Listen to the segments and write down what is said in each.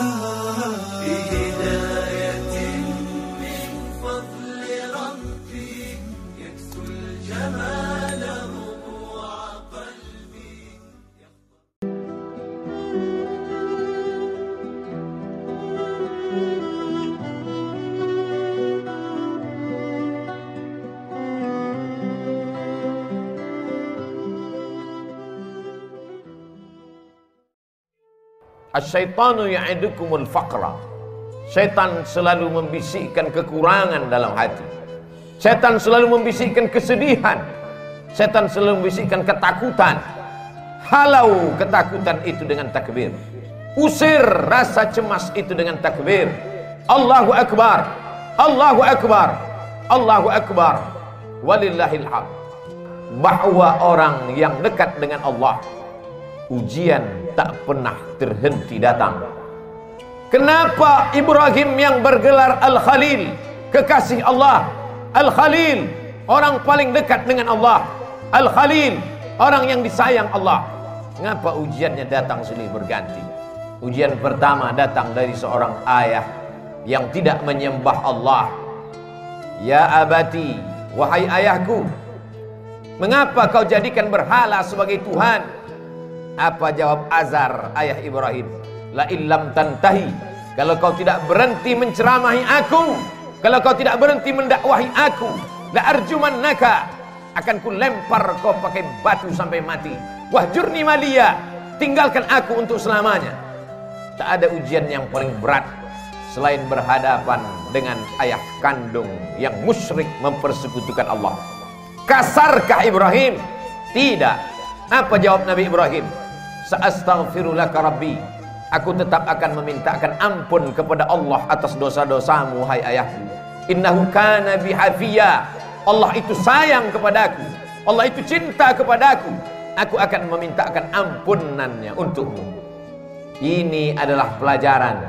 Oh. Asyaitanu ya'idukumul faqra. Syaitan selalu membisikkan kekurangan dalam hati. Syaitan selalu membisikkan kesedihan. Syaitan selalu membisikkan ketakutan. Halau ketakutan itu dengan takbir. Usir rasa cemas itu dengan takbir. Allahu Akbar. Allahu Akbar. Allahu Akbar. Walillahil hamd. Bahwa orang yang dekat dengan Allah ujian tak pernah terhenti datang. Kenapa Ibrahim yang bergelar Al-Khalil, kekasih Allah, Al-Khalil, orang paling dekat dengan Allah, Al-Khalil, orang yang disayang Allah. Mengapa ujiannya datang silih berganti? Ujian pertama datang dari seorang ayah yang tidak menyembah Allah. Ya abati, wahai ayahku, mengapa kau jadikan berhala sebagai Tuhan? Apa jawab Azar ayah Ibrahim? La illam tantahi. Kalau kau tidak berhenti menceramahi aku, kalau kau tidak berhenti mendakwahi aku, la arjuman naka akan ku lempar kau pakai batu sampai mati. Wahjurni malia, tinggalkan aku untuk selamanya. Tak ada ujian yang paling berat selain berhadapan dengan ayah kandung yang musyrik mempersekutukan Allah. Kasarkah Ibrahim? Tidak. Apa jawab Nabi Ibrahim? Sa'astaghfirulaka rabbi. Aku tetap akan memintakan ampun kepada Allah atas dosa-dosamu hai ayahku. Innahu kana bihafiyya. Allah itu sayang kepadaku. Allah itu cinta kepadaku. Aku akan memintakan ampunannya untukmu. Ini adalah pelajaran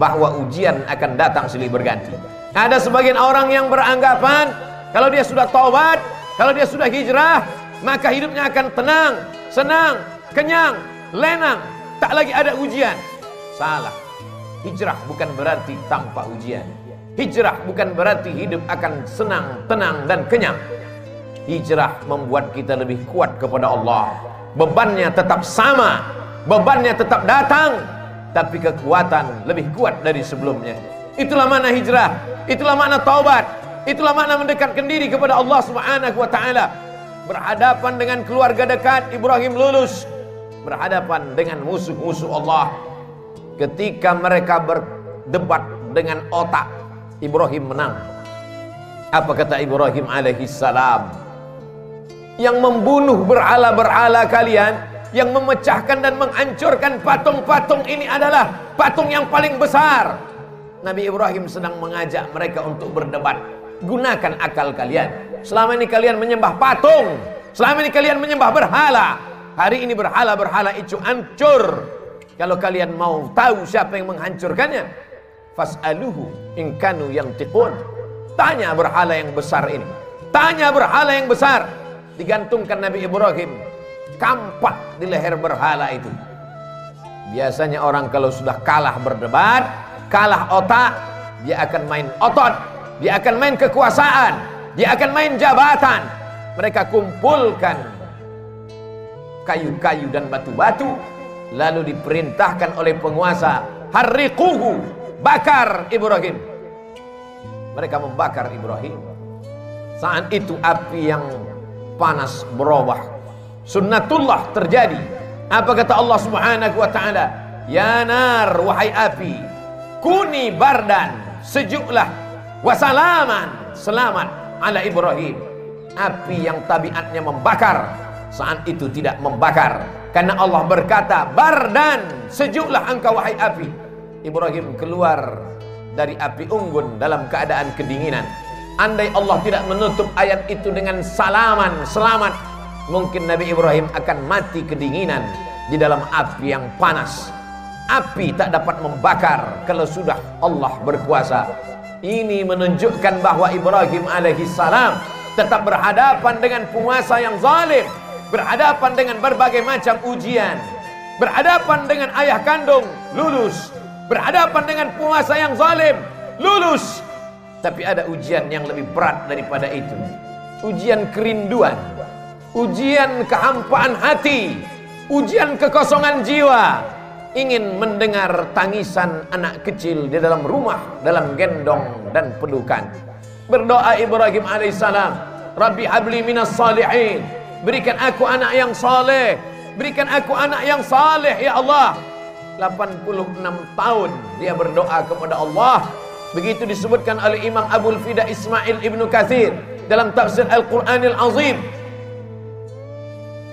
bahwa ujian akan datang silih berganti. Ada sebagian orang yang beranggapan kalau dia sudah taubat, kalau dia sudah hijrah, maka hidupnya akan tenang, senang, kenyang, lenang, tak lagi ada ujian. Salah. Hijrah bukan berarti tanpa ujian. Hijrah bukan berarti hidup akan senang, tenang dan kenyang. Hijrah membuat kita lebih kuat kepada Allah. Bebannya tetap sama, bebannya tetap datang, tapi kekuatan lebih kuat dari sebelumnya. Itulah makna hijrah, itulah makna taubat, itulah makna mendekatkan diri kepada Allah Subhanahu wa taala. Berhadapan dengan keluarga dekat Ibrahim lulus, berhadapan dengan musuh-musuh Allah. Ketika mereka berdebat dengan otak, Ibrahim menang. Apa kata Ibrahim alaihi salam? Yang membunuh berhala-berhala kalian, yang memecahkan dan menghancurkan patung-patung ini adalah patung yang paling besar. Nabi Ibrahim sedang mengajak mereka untuk berdebat. Gunakan akal kalian. Selama ini kalian menyembah patung. Selama ini kalian menyembah berhala. Hari ini berhala-berhala itu hancur. Kalau kalian mau tahu siapa yang menghancurkannya, fas'aluhu in kanu yantiqun. Tanya berhala yang besar ini. Tanya berhala yang besar. Digantungkan Nabi Ibrahim kampak di leher berhala itu. Biasanya orang kalau sudah kalah berdebat, kalah otak, dia akan main otot, dia akan main kekuasaan, dia akan main jabatan. Mereka kumpulkan kayu-kayu dan batu-batu lalu diperintahkan oleh penguasa harriquhu bakar Ibrahim. Mereka membakar Ibrahim. Saat itu api yang panas berubah. Sunnatullah terjadi. Apa kata Allah Subhanahu wa taala? Ya nar wahai api kuni bardan sejuklah. Wasalaman selamat ala Ibrahim. Api yang tabiatnya membakar saat itu tidak membakar. Karena Allah berkata bardan sejuklah engkau wahai api. Ibrahim keluar dari api unggun dalam keadaan kedinginan. Andai Allah tidak menutup ayat itu dengan salaman selamat mungkin Nabi Ibrahim akan mati kedinginan di dalam api yang panas. Api tak dapat membakar kalau sudah Allah berkuasa. Ini menunjukkan bahwa Ibrahim alaihi salam tetap berhadapan dengan penguasa yang zalim berhadapan dengan berbagai macam ujian. Berhadapan dengan ayah kandung lulus. Berhadapan dengan penguasa yang zalim, lulus. Tapi ada ujian yang lebih berat daripada itu. Ujian kerinduan, ujian kehampaan hati, ujian kekosongan jiwa, ingin mendengar tangisan anak kecil di dalam rumah, dalam gendong dan pelukan. Berdoa Ibrahim alaihissalam, Rabbi habli minas salihin, berikan aku anak yang saleh, berikan aku anak yang saleh ya Allah. 86 tahun dia berdoa kepada Allah Begitu disebutkan oleh Imam Abul Fida Ismail Ibnu Kathir dalam tafsir Al-Quranil Azim.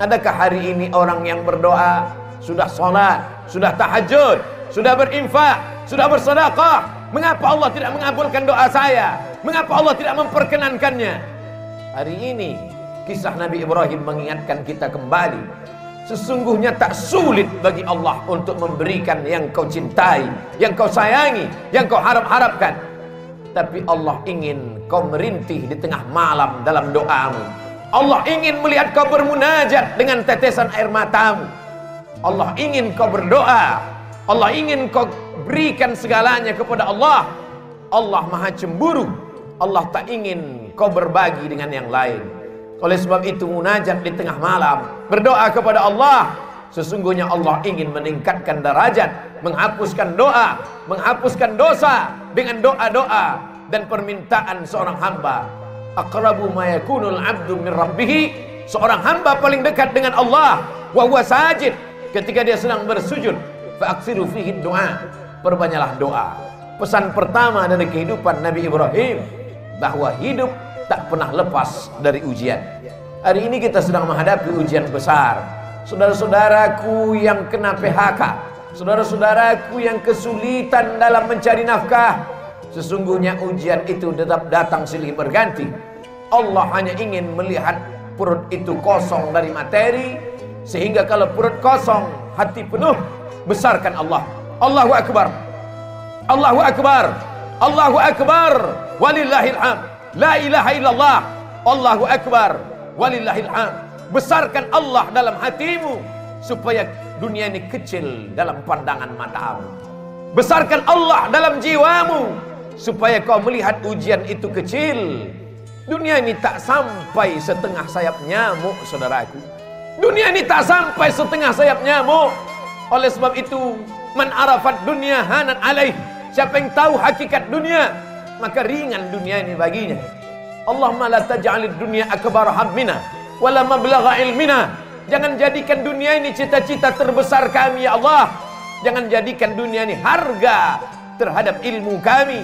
Adakah hari ini orang yang berdoa sudah sholat, sudah tahajud, sudah berinfak, sudah bersedekah? Mengapa Allah tidak mengabulkan doa saya? Mengapa Allah tidak memperkenankannya? Hari ini kisah Nabi Ibrahim mengingatkan kita kembali Sesungguhnya tak sulit bagi Allah untuk memberikan yang kau cintai, yang kau sayangi, yang kau harap-harapkan. Tapi Allah ingin kau merintih di tengah malam dalam doamu. Allah ingin melihat kau bermunajat dengan tetesan air matamu. Allah ingin kau berdoa. Allah ingin kau berikan segalanya kepada Allah. Allah maha cemburu. Allah tak ingin kau berbagi dengan yang lain. Oleh sebab itu munajat di tengah malam berdoa kepada Allah. Sesungguhnya Allah ingin meningkatkan derajat, menghapuskan doa, menghapuskan dosa dengan doa-doa dan permintaan seorang hamba. Aqrabu ma yakunul 'abdu min. Seorang hamba paling dekat dengan Allah wa huwa sajid ketika dia sedang bersujud. Fa aksiru fihi doa. Perbanyaklah doa. Pesan pertama dari kehidupan Nabi Ibrahim bahwa hidup tak pernah lepas dari ujian. Hari ini kita sedang menghadapi ujian besar. Saudara-saudaraku yang kena PHK, saudara-saudaraku yang kesulitan dalam mencari nafkah, sesungguhnya ujian itu tetap datang silih berganti. Allah hanya ingin melihat perut itu kosong dari materi, sehingga kalau perut kosong, hati penuh, besarkan Allah. Allahu Akbar. Allahu Akbar. Allahu Akbar. Walillahil hamd. La ilaha illallah. Allahu Akbar. Walillahil hamd. Besarkan Allah dalam hatimu supaya dunia ini kecil dalam pandangan matamu. Besarkan Allah dalam jiwamu supaya kau melihat ujian itu kecil. Dunia ini tak sampai setengah sayap nyamuk, saudaraku. Dunia ini tak sampai setengah sayap nyamuk. Oleh sebab itu, man arafat dunia hanan alaih. Siapa yang tahu hakikat dunia, maka ringan dunia ini baginya. Allahumma la taj'alid dunya akbar hammina wala mablagha ilmina. Jangan jadikan dunia ini cita-cita terbesar kami ya Allah. Jangan jadikan dunia ini harga terhadap ilmu kami.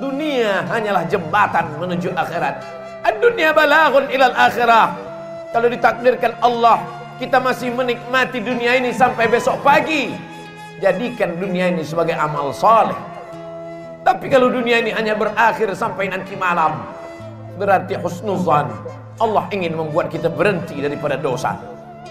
Dunia hanyalah jembatan menuju akhirat. Ad-dunya balaghun ilal akhirah. Kalau ditakdirkan Allah, kita masih menikmati dunia ini sampai besok pagi. Jadikan dunia ini sebagai amal soleh tapi kalau dunia ini hanya berakhir sampai nanti malam, berarti husnuzan. Allah ingin membuat kita berhenti daripada dosa.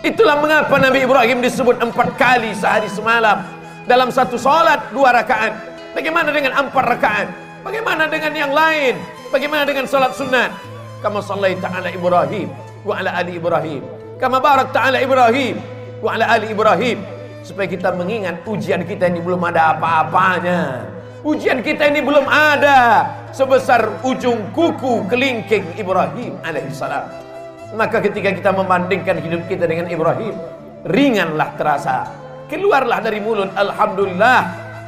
Itulah mengapa Nabi Ibrahim disebut empat kali sehari semalam dalam satu solat dua rakaat. Bagaimana dengan empat rakaat? Bagaimana dengan yang lain? Bagaimana dengan solat sunat? Kama sallaita ala Ibrahim wa ala ali Ibrahim. Kama barak ta'ala Ibrahim wa ala ali Ibrahim. Supaya kita mengingat ujian kita ini belum ada apa-apanya. Ujian kita ini belum ada sebesar ujung kuku kelingking Ibrahim alaihissalam. Maka ketika kita membandingkan hidup kita dengan Ibrahim, ringanlah terasa. Keluarlah dari mulut Alhamdulillah.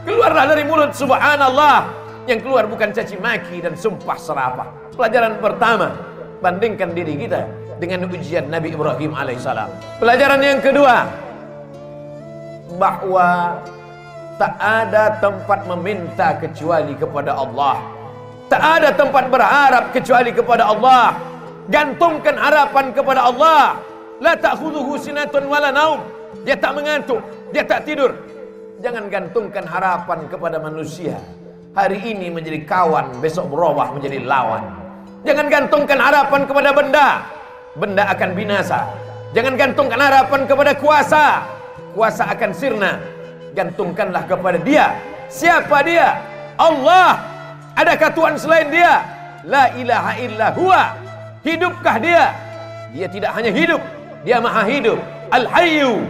Keluarlah dari mulut Subhanallah. Yang keluar bukan caci maki dan sumpah serapah. Pelajaran pertama, bandingkan diri kita dengan ujian Nabi Ibrahim alaihissalam. Pelajaran yang kedua, bahwa Tak ada tempat meminta kecuali kepada Allah. Tak ada tempat berharap kecuali kepada Allah. Gantungkan harapan kepada Allah. La ta'khudhuhu sinatun wala naum. Dia tak mengantuk, dia tak tidur. Jangan gantungkan harapan kepada manusia. Hari ini menjadi kawan, besok berubah menjadi lawan. Jangan gantungkan harapan kepada benda. Benda akan binasa. Jangan gantungkan harapan kepada kuasa. Kuasa akan sirna gantungkanlah kepada dia. Siapa dia? Allah. Adakah Tuhan selain dia? La ilaha illa huwa. Hidupkah dia? Dia tidak hanya hidup dia maha hidup. Al hayyu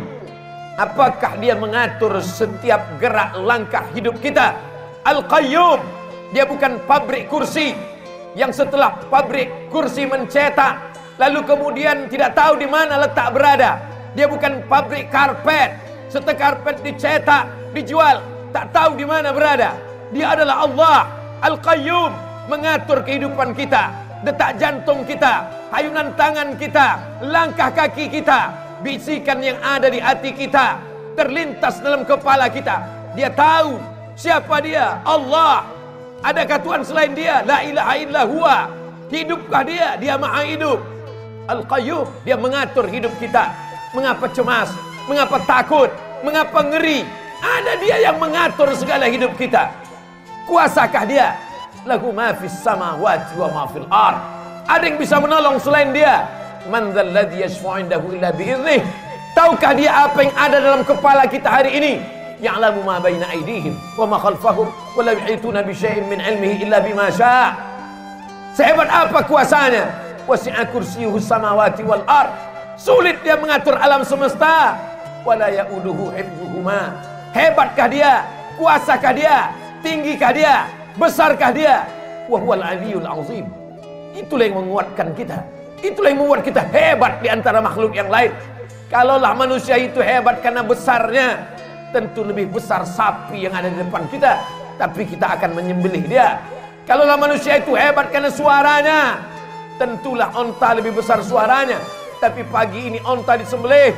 Apakah dia mengatur setiap gerak langkah hidup kita? Al-Qayyum. Dia bukan pabrik kursi. Yang setelah pabrik kursi mencetak lalu kemudian tidak tahu di mana letak berada. Dia bukan pabrik karpet. Setelah karpet dicetak, dijual, tak tahu di mana berada. Dia adalah Allah Al-Qayyum mengatur kehidupan kita, detak jantung kita, hayunan tangan kita, langkah kaki kita, bisikan yang ada di hati kita, terlintas dalam kepala kita. Dia tahu siapa dia, Allah. Adakah Tuhan selain dia? La ilaha illa huwa. Hidupkah dia? Dia maha hidup. Al-Qayyum, dia mengatur hidup kita. Mengapa cemas? Mengapa takut? Mengapa ngeri? Ada dia yang mengatur segala hidup kita. Kuasakah dia? Lahu ma fis samawati wa ma fil ard. Ada yang bisa menolong selain dia? Man dzalladzi yashfa'u indahu illa bi'idnih. Tahukah dia apa yang ada dalam kepala kita hari ini? Ya'lamu ma baina aydihim wa ma khalfahum wa la yuhituna bi syai'in min ilmihi illa bima syaa'. Sehebat apa kuasanya? Wasi'a kursiyyuhu samawati wal ard. Sulit dia mengatur alam semesta. Wala ya'uduhu hifdzuhuma. Hebatkah dia? Kuasakah dia? Tinggikah dia? Besarkah dia? Wahuwal aliyul azim. Itulah yang menguatkan kita. Itulah yang membuat kita hebat di antara makhluk yang lain. Kalaulah manusia itu hebat karena besarnya, tentu lebih besar sapi yang ada di depan kita. Tapi kita akan menyembelih dia. Kalaulah manusia itu hebat karena suaranya, tentulah onta lebih besar suaranya. Tapi pagi ini onta disembelih.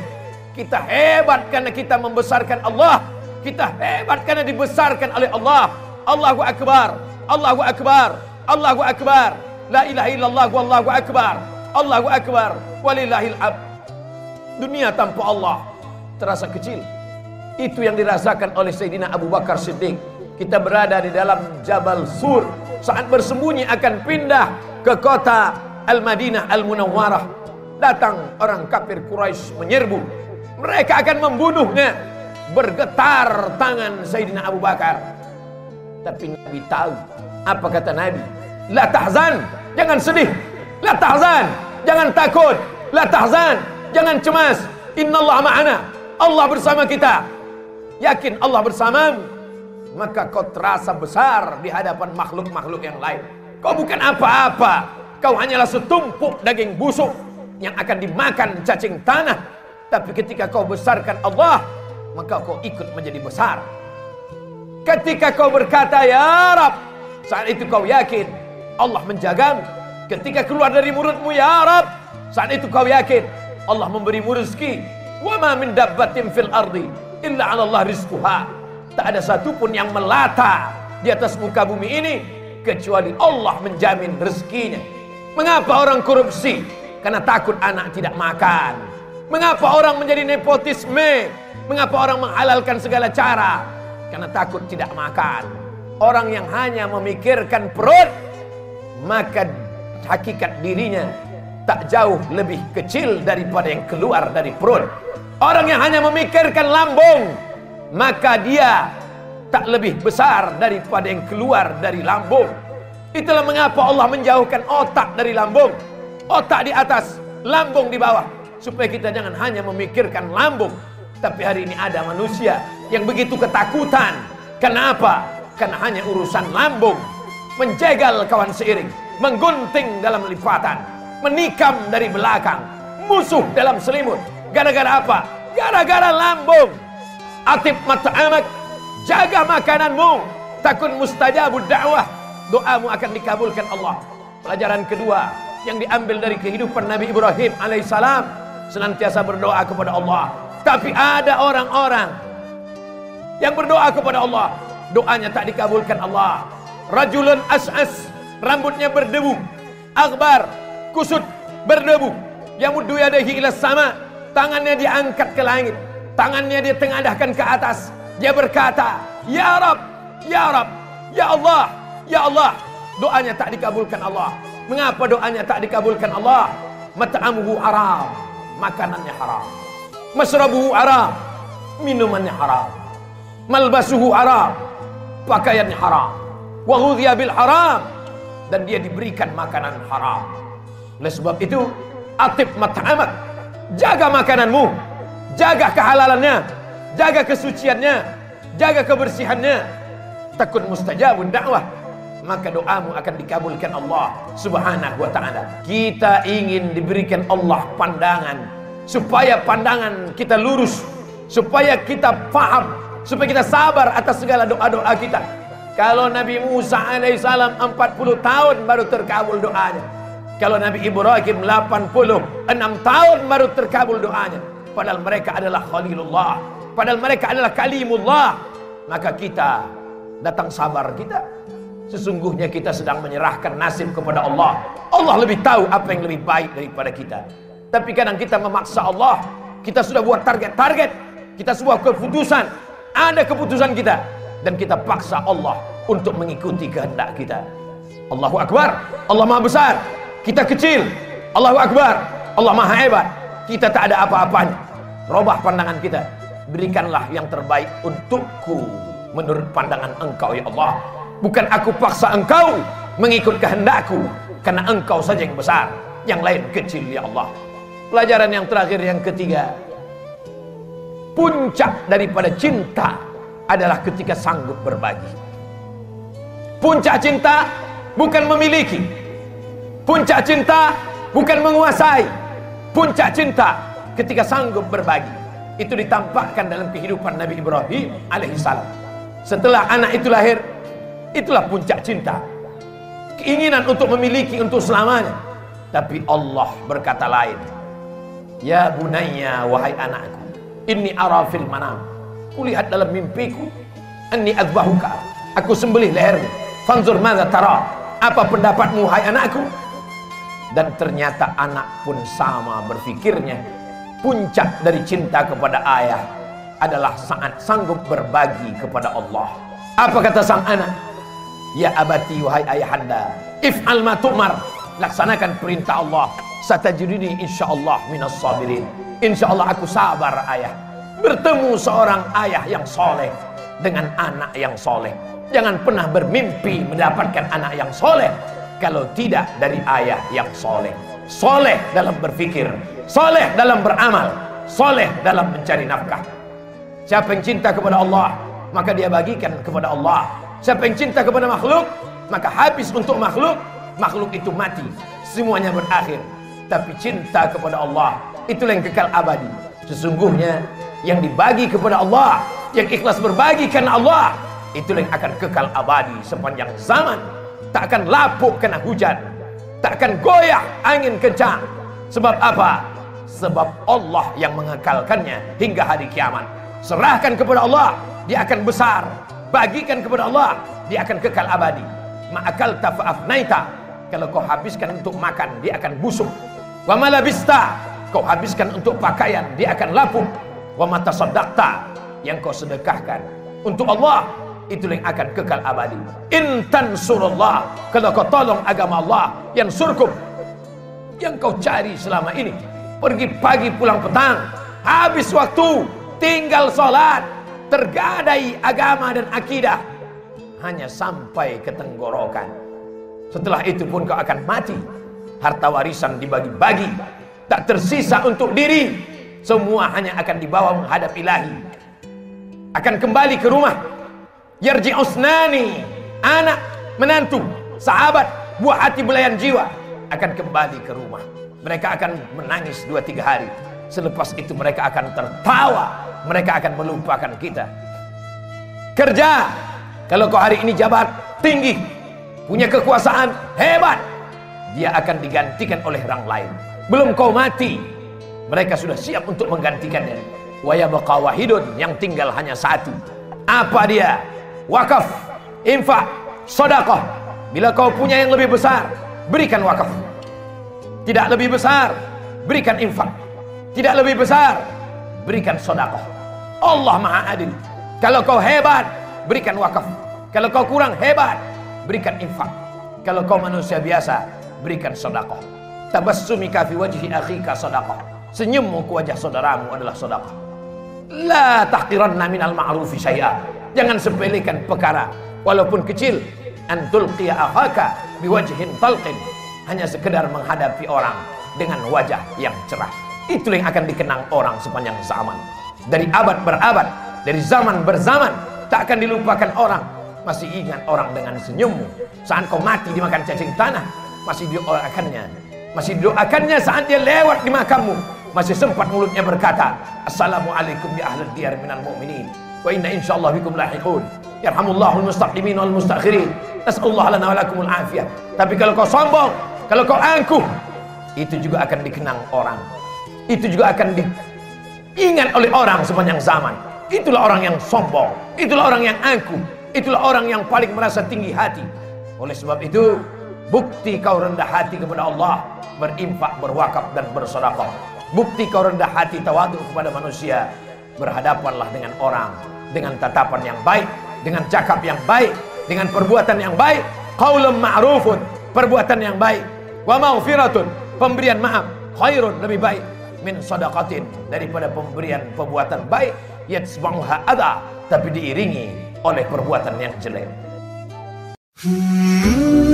Kita hebat karena kita membesarkan Allah. Kita hebat karena dibesarkan oleh Allah. Allahu Akbar. Allahu Akbar. Allahu Akbar. La ilaha illallah wallahu akbar. Allahu akbar. Walillahil ab. Dunia tanpa Allah terasa kecil. Itu yang dirasakan oleh Sayyidina Abu Bakar Siddiq. Kita berada di dalam Jabal Sur saat bersembunyi akan pindah ke kota Al-Madinah Al-Munawwarah. Datang orang kafir Quraisy menyerbu. Mereka akan membunuhnya. Bergetar tangan Sayyidina Abu Bakar. Tapi Nabi tahu apa kata Nabi? La tahzan, jangan sedih. La tahzan, jangan takut. La tahzan, jangan cemas. Innallaha ma'ana. Allah bersama kita. Yakin Allah bersamamu. Maka kau terasa besar di hadapan makhluk-makhluk yang lain. Kau bukan apa-apa. Kau hanyalah setumpuk daging busuk yang akan dimakan cacing tanah. Tapi ketika kau besarkan Allah, maka kau ikut menjadi besar. Ketika kau berkata, Ya Rab, saat itu kau yakin Allah menjagamu. Ketika keluar dari mulutmu, Ya Rab, saat itu kau yakin Allah memberimu rezeki. Wa ma min dabbatin fil ardi illa 'ala Allah. Tak ada satupun yang melata di atas muka bumi ini kecuali Allah menjamin rezekinya. Mengapa orang korupsi? Karena takut anak tidak makan. Mengapa orang menjadi nepotisme? Mengapa orang menghalalkan segala cara? Karena takut tidak makan. Orang yang hanya memikirkan perut, maka hakikat dirinya tak jauh lebih kecil daripada yang keluar dari perut. Orang yang hanya memikirkan lambung, maka dia tak lebih besar daripada yang keluar dari lambung. Itulah mengapa Allah menjauhkan otak dari lambung. Otak di atas, lambung di bawah. Supaya kita jangan hanya memikirkan lambung. Tapi hari ini ada manusia yang begitu ketakutan. Kenapa? Karena hanya urusan lambung. Menjegal kawan seiring. Menggunting dalam lipatan. Menikam dari belakang. Musuh dalam selimut. Gara-gara apa? Gara-gara lambung. Atib mat'amak. Jaga makananmu. Takun mustajabud da'wah. Doamu akan dikabulkan Allah. Pelajaran kedua yang diambil dari kehidupan Nabi Ibrahim alaihissalam senantiasa berdoa kepada Allah. Tapi ada orang-orang yang berdoa kepada Allah, doanya tak dikabulkan Allah. Rajulun as'as, rambutnya berdebu, akbar, kusut, berdebu. Yamuddu yadahi ila sama, tangannya diangkat ke langit, tangannya dia tengadahkan ke atas. Dia berkata, "Ya Rab, ya Rab, ya Allah, ya Allah." Doanya tak dikabulkan Allah. Mengapa doanya tak dikabulkan Allah? Mat'amuhu haram, makanannya haram. Masrabuhu haram, minumannya haram. Malbasuhu haram, pakaiannya haram. Wa ghudhiya bil haram dan dia diberikan makanan haram. Oleh sebab itu, atib mat'amak, jaga makananmu, jaga kehalalannya. jaga kesuciannya, jaga kebersihannya. Takun mustajabun dakwah. Maka doamu akan dikabulkan Allah subhanahu wa ta'ala. Kita ingin diberikan Allah pandangan. Supaya pandangan kita lurus. Supaya kita paham. Supaya kita sabar atas segala doa-doa kita. Kalau Nabi Musa alaihissalam 40 tahun baru terkabul doanya. Kalau Nabi Ibrahim 86 tahun baru terkabul doanya. Padahal mereka adalah Khalilullah. Padahal mereka adalah Kalimullah. Maka kita datang sabar kita. Sesungguhnya kita sedang menyerahkan nasib kepada Allah. Allah lebih tahu apa yang lebih baik daripada kita. Tapi kadang kita memaksa Allah. Kita sudah buat target-target. Kita sebuah keputusan. Ada keputusan kita. Dan kita paksa Allah untuk mengikuti kehendak kita. Allahu Akbar. Allah Maha Besar. Kita kecil. Allahu Akbar. Allah Maha Hebat. Kita tak ada apa-apanya. Robah pandangan kita. Berikanlah yang terbaik untukku menurut pandangan engkau ya Allah. Bukan aku paksa engkau mengikut kehendakku karena engkau saja yang besar, yang lain kecil ya Allah. Pelajaran yang terakhir yang ketiga. Puncak daripada cinta adalah ketika sanggup berbagi. Puncak cinta bukan memiliki. Puncak cinta bukan menguasai. Puncak cinta ketika sanggup berbagi. Itu ditampakkan dalam kehidupan Nabi Ibrahim alaihissalam. Setelah anak itu lahir, itulah puncak cinta. Keinginan untuk memiliki untuk selamanya. Tapi Allah berkata lain. Ya bunayya wahai anakku, inni arafil manam. Kulihat dalam mimpiku, anni azbahuka. Aku sembelih lehermu. Fanzur madza tara. Apa pendapatmu hai anakku? Dan ternyata anak pun sama berfikirnya. Puncak dari cinta kepada ayah adalah sangat sanggup berbagi kepada Allah. Apa kata sang anak? Ya abati wahai ayahanda, if'al ma tu'mar. Laksanakan perintah Allah. Satajiduni insyaallah minas sabirin. Insyaallah aku sabar ayah. Bertemu seorang ayah yang soleh dengan anak yang soleh. Jangan pernah bermimpi mendapatkan anak yang soleh kalau tidak dari ayah yang soleh. Soleh dalam berfikir, soleh dalam beramal, soleh dalam mencari nafkah. Siapa yang cinta kepada Allah, maka dia bagikan kepada Allah. Siapa yang cinta kepada makhluk, maka habis untuk makhluk, makhluk itu mati. Semuanya berakhir. Tapi cinta kepada Allah, itulah yang kekal abadi. Sesungguhnya yang dibagi kepada Allah, yang ikhlas berbagi karena Allah, itulah yang akan kekal abadi sepanjang zaman. Tak akan lapuk kena hujan, tak akan goyah angin kencang. Sebab apa? Sebab Allah yang mengekalkannya hingga hari kiamat. Serahkan kepada Allah, dia akan besar. Bagikan kepada Allah, dia akan kekal abadi. Ma'akal tafa'afnaita. Kalau kau habiskan untuk makan, dia akan busuk. Wa malabista. Kau habiskan untuk pakaian, dia akan lapuk. Wa matasaddaqta. Yang kau sedekahkan untuk Allah, itulah yang akan kekal abadi. Intan surullah. Kalau kau tolong agama Allah yang surkum. Yang kau cari selama ini. Pergi pagi pulang petang. Habis waktu. Tinggal sholat. Tergadai agama dan akidah. Hanya sampai ke tenggorokan. Setelah itu pun kau akan mati. Harta warisan dibagi-bagi. Tak tersisa untuk diri. Semua hanya akan dibawa menghadap ilahi. Akan kembali ke rumah yarji usnani anak menantu sahabat buah hati belayan jiwa akan kembali ke rumah mereka akan menangis dua tiga hari selepas itu mereka akan tertawa. Mereka akan melupakan kita. Kerja! Kalau kau hari ini jabat tinggi. Punya kekuasaan hebat. Dia akan digantikan oleh orang lain. Belum kau mati. Mereka sudah siap untuk menggantikannya. Wa yabqa wahidun yang tinggal hanya satu. Apa dia? Wakaf, infak, sodakoh. Bila kau punya yang lebih besar, berikan wakaf. Tidak lebih besar, berikan infak. Tidak lebih besar, berikan sodakoh. Allah maha adil. Kalau kau hebat, berikan wakaf. Kalau kau kurang hebat, berikan infak. Kalau kau manusia biasa, berikan sodakoh. Tabassumika fi wajhi akhika sodakoh. Senyummu ke wajah saudaramu adalah sodakoh. La tahqiranna minal ma'rufi syai'a. Jangan sepelekan perkara walaupun kecil. Antul qiya akhaka biwajhin talqin. Hanya sekedar menghadapi orang dengan wajah yang cerah. Itulah yang akan dikenang orang sepanjang zaman. dari abad berabad, dari zaman berzaman, tak akan dilupakan orang. Masih ingat orang dengan senyummu. Saat kau mati dimakan cacing tanah, masih didoakannya. Masih didoakannya saat dia lewat di makammu. Masih sempat mulutnya berkata, Assalamualaikum ya ahlul diyar minal mu'minin. Wa inna insyaallah bikum lahiqun. Yarhamullahu al-mustaqimin wal mustakhirin. Nas'alullah lana wa lakumul afiyah. Tapi kalau kau sombong, kalau kau angkuh, itu juga akan dikenang orang. Itu juga akan diingat oleh orang sepanjang zaman. Itulah orang yang sombong, itulah orang yang angkuh, itulah orang yang paling merasa tinggi hati. Oleh sebab itu, bukti kau rendah hati kepada Allah, berimpak, berwakaf dan bersedekah. Bukti kau rendah hati tawadu kepada manusia, berhadapanlah dengan orang dengan tatapan yang baik, dengan cakap yang baik, dengan perbuatan yang baik, qaulun ma'rufun, perbuatan yang baik, wa maghfiratun, pemberian maaf, khairun lebih baik min sadaqatin daripada pemberian perbuatan baik yatsba'uha ada tapi diiringi oleh perbuatan yang jelek. Hmm.